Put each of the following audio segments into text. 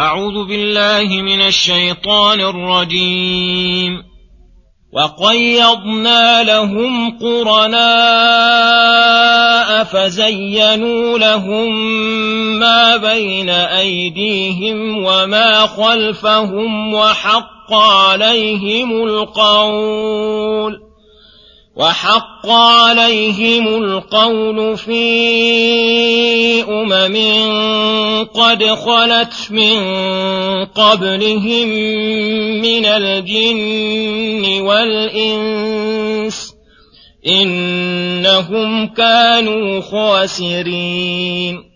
أعوذ بالله من الشيطان الرجيم. وقيضنا لهم قرناء فزينوا لهم ما بين أيديهم وما خلفهم وحق عليهم القول. وحق عليهم القول في أمم قد خلت من قبلهم من الجن والإنس إنهم كانوا خاسرين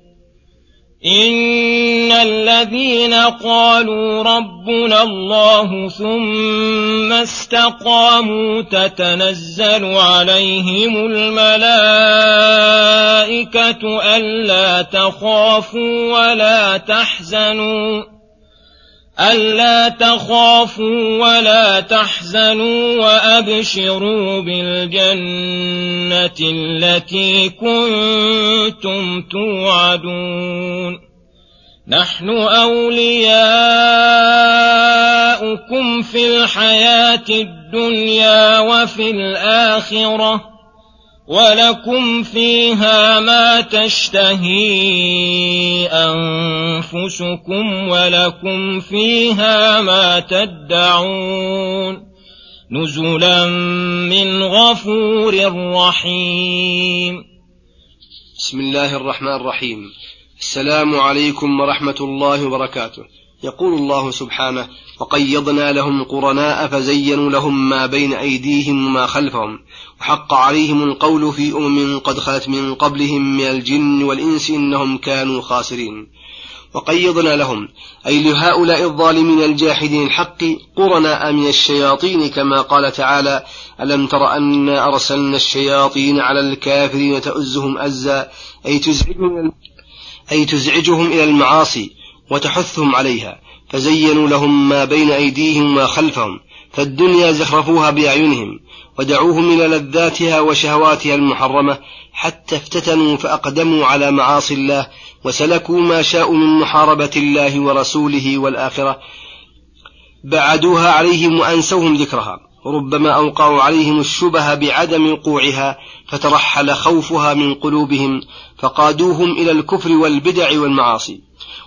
إن الذين قالوا ربنا الله ثم استقاموا تتنزل عليهم الملائكة ألا تخافوا ولا تحزنوا ألا تخافوا ولا تحزنوا وأبشروا بالجنة التي كنتم توعدون. نحن أولياؤكم في الحياة الدنيا وفي الآخرة ولكم فيها ما تشتهي أنفسكم ولكم فيها ما تدعون نزلا من غفور رحيم. بسم الله الرحمن الرحيم. السلام عليكم ورحمة الله وبركاته. يقول الله سبحانه وقيضنا لهم قرناء فزينوا لهم ما بين أيديهم وما خلفهم. وحق عليهم القول في أمم قد خلت من قبلهم من الجن والإنس إنهم كانوا خاسرين. وقيضنا لهم. أي لهؤلاء الظالمين الجاحدين الحق قرناء من الشياطين كما قال تعالى ألم تر أنا أرسلنا الشياطين على الكافرين تؤزهم أزا أي تزعجهم, أي تزعجهم إلى المعاصي وتحثهم عليها. فزينوا لهم ما بين أيديهم وما خلفهم فالدنيا زخرفوها بأعينهم. ودعوهم إلى لذاتها وشهواتها المحرمة حتى افتتنوا فأقدموا على معاصي الله وسلكوا ما شاءوا من محاربة الله ورسوله والآخرة. بعدوها عليهم وأنسوهم ذكرها. ربما أوقعوا عليهم الشبه بعدم وقوعها فترحل خوفها من قلوبهم فقادوهم إلى الكفر والبدع والمعاصي.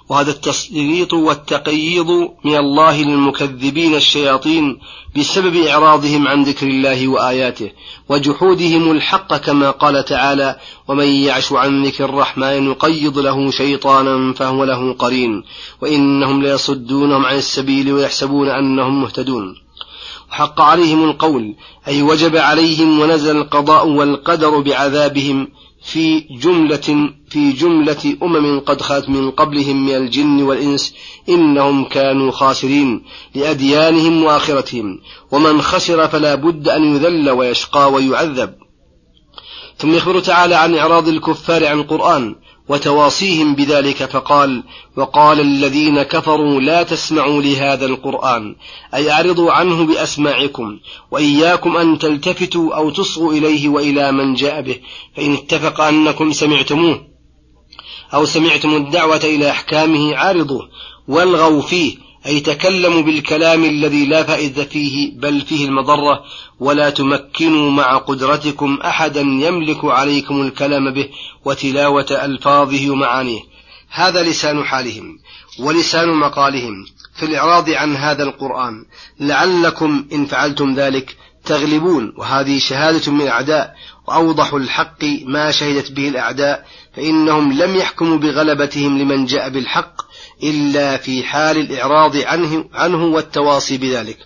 وهذا التسليط والتقييض من الله للمكذبين الشياطين بسبب إعراضهم عن ذكر الله وآياته وجحودهم الحق كما قال تعالى ومن يعش عن ذكر الرحمن نقيض له شيطانا فهو له قرين وإنهم ليصدونهم عن السبيل ويحسبون أنهم مهتدون. وحق عليهم القول أي وجب عليهم ونزل القضاء والقدر بعذابهم في جملة في جملة أمم قد خلت من قبلهم من الجن والإنس إنهم كانوا خاسرين لأديانهم وآخرتهم ومن خسر فلا بد أن يذل ويشقى ويعذب. ثم يخبر تعالى عن إعراض الكفار عن القرآن وتواصيهم بذلك فقال وقال الذين كفروا لا تسمعوا لهذا القرآن أي أعرضوا عنه بأسماعكم وإياكم أن تلتفتوا أو تصغوا إليه وإلى من جاء به فإن اتفق أنكم سمعتموه أو سمعتم الدعوة إلى أحكامه عارضوه والغوا فيه أي تكلموا بالكلام الذي لا فائدة فيه بل فيه المضرة ولا تمكنوا مع قدرتكم أحدا يملك عليكم الكلام به وتلاوة ألفاظه ومعانيه. هذا لسان حالهم ولسان مقالهم. في الإعراض عن هذا القرآن لعلكم إن فعلتم ذلك تغلبون وهذه شهادة من الأعداء وأوضح الحق ما شهدت به الأعداء فإنهم لم يحكموا بغلبتهم لمن جاء بالحق إلا في حال الإعراض عنه, عنه والتواصي بذلك.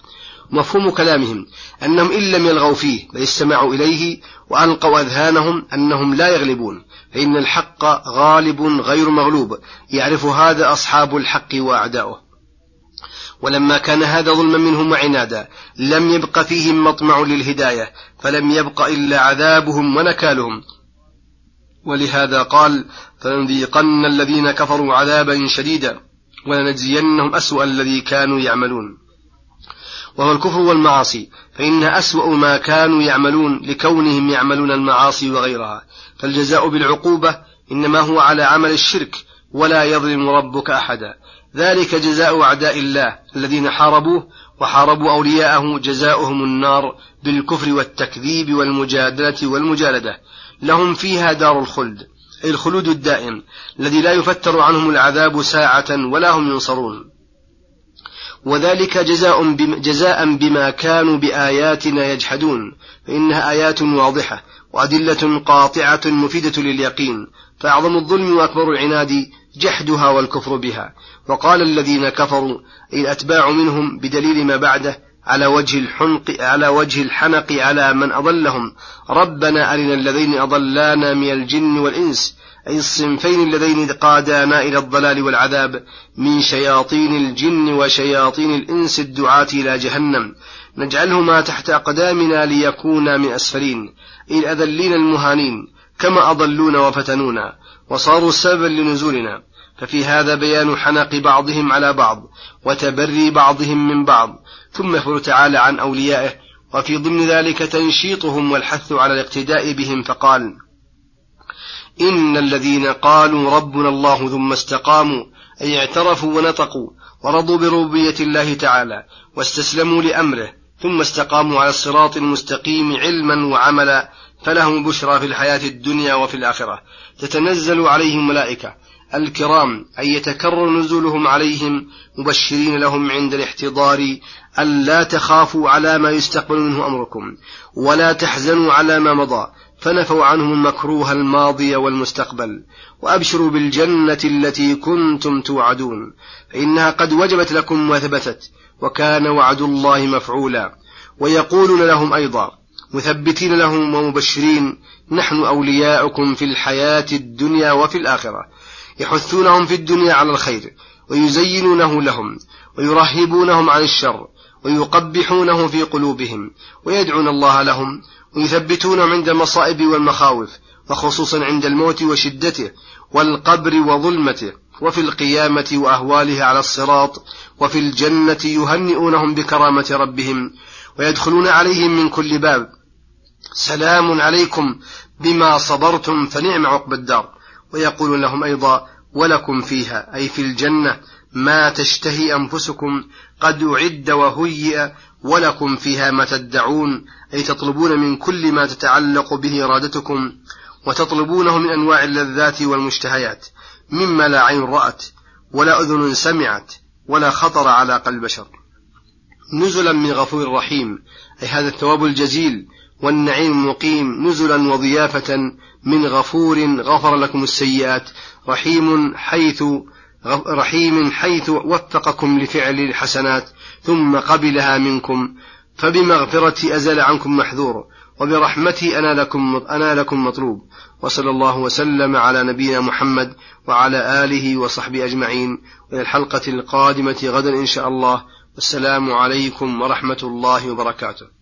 مفهوم كلامهم أنهم إن لم يلغوا فيه بل استمعوا إليه وألقوا أذهانهم أنهم لا يغلبون فإن الحق غالب غير مغلوب يعرف هذا أصحاب الحق وأعداؤه. ولما كان هذا ظلما منهم وعنادا لم يبق فيهم مطمع للهداية فلم يبق إلا عذابهم ونكالهم. ولهذا قال فلنذيقن الذين كفروا عذابا شديدا ولنجزينهم أسوأ الذي كانوا يعملون. وهو الكفر والمعاصي فإنها أسوأ ما كانوا يعملون لكونهم يعملون المعاصي وغيرها. فالجزاء بالعقوبة إنما هو على عمل الشرك ولا يظلم ربك أحدا. ذلك جزاء أعداء الله الذين حاربوه وحاربوا أولياءه جزاؤهم النار بالكفر والتكذيب والمجادلة والمجالدة. لهم فيها دار الخلد الخلود الدائم الذي لا يفتر عنهم العذاب ساعة ولا هم ينصرون. وذلك جزاء بما, جزاء بما كانوا بآياتنا يجحدون. فإنها آيات واضحة وأدلة قاطعة مفيدة لليقين. فأعظم الظلم وأكبر العناد جحدها والكفر بها. وقال الذين كفروا الأتباع منهم بدليل ما بعده على وجه الحنق على وجه الحنق على من أضلهم. ربنا أرنا الذين أضلانا من الجن والإنس أي الصنفين اللذين قادانا إلى الضلال والعذاب من شياطين الجن وشياطين الإنس الدعاة إلى جهنم. نجعلهما تحت أقدامنا ليكونا من أسفلين. الأذلين المهانين كما أضلونا وفتنونا وصاروا سببا لنزولنا. ففي هذا بيان حنق بعضهم على بعض وتبري بعضهم من بعض. ثم يخبر تعالى عن أوليائه وفي ضمن ذلك تنشيطهم والحث على الاقتداء بهم فقال إن الذين قالوا ربنا الله ثم استقاموا أي اعترفوا ونطقوا ورضوا بربوبية الله تعالى واستسلموا لأمره ثم استقاموا على الصراط المستقيم علما وعملا فلهم بشرى في الحياة الدنيا وفي الآخرة. تتنزل عليهم ملائكة الكرام أي يتكرر نزولهم عليهم مبشرين لهم عند الاحتضار أن لا تخافوا على ما يستقبل منه أمركم ولا تحزنوا على ما مضى فنفوا عنهم المكروه الماضي والمستقبل. وأبشروا بالجنة التي كنتم توعدون فإنها قد وجبت لكم وثبتت وكان وعد الله مفعولا. ويقولون لهم أيضا مثبتين لهم ومبشرين نحن أولياؤكم في الحياة الدنيا وفي الآخرة. يحثونهم في الدنيا على الخير ويزينونه لهم ويرهبونهم عن الشر ويقبحونه في قلوبهم ويدعون الله لهم ويثبتونهم عند المصائب والمخاوف وخصوصا عند الموت وشدته والقبر وظلمته وفي القيامة وأهوالها على الصراط وفي الجنة يهنئونهم بكرامة ربهم ويدخلون عليهم من كل باب. سلام عليكم بما صبرتم فنعم عقب الدار. ويقول لهم أيضا ولكم فيها أي في الجنة ما تشتهي أنفسكم قد أعد وهيئ ولكم فيها ما تدعون أي تطلبون من كل ما تتعلق به إرادتكم وتطلبونه من أنواع اللذات والمشتهيات مما لا عين رأت ولا أذن سمعت ولا خطر على قلب بشر. نزلا من غفور رحيم أي هذا الثواب الجزيل والنعيم المقيم نزلا وضيافة من غفور غفر لكم السيئات رحيم حيث رحيم حيث وفقكم لفعل الحسنات ثم قبلها منكم فبمغفرتي أزال عنكم محذور وبرحمتي أنا لكم, أنا لكم مطلوب. وصلى الله وسلم على نبينا محمد وعلى آله وصحبه أجمعين. وإلى الحلقة القادمة غدا إن شاء الله. والسلام عليكم ورحمة الله وبركاته.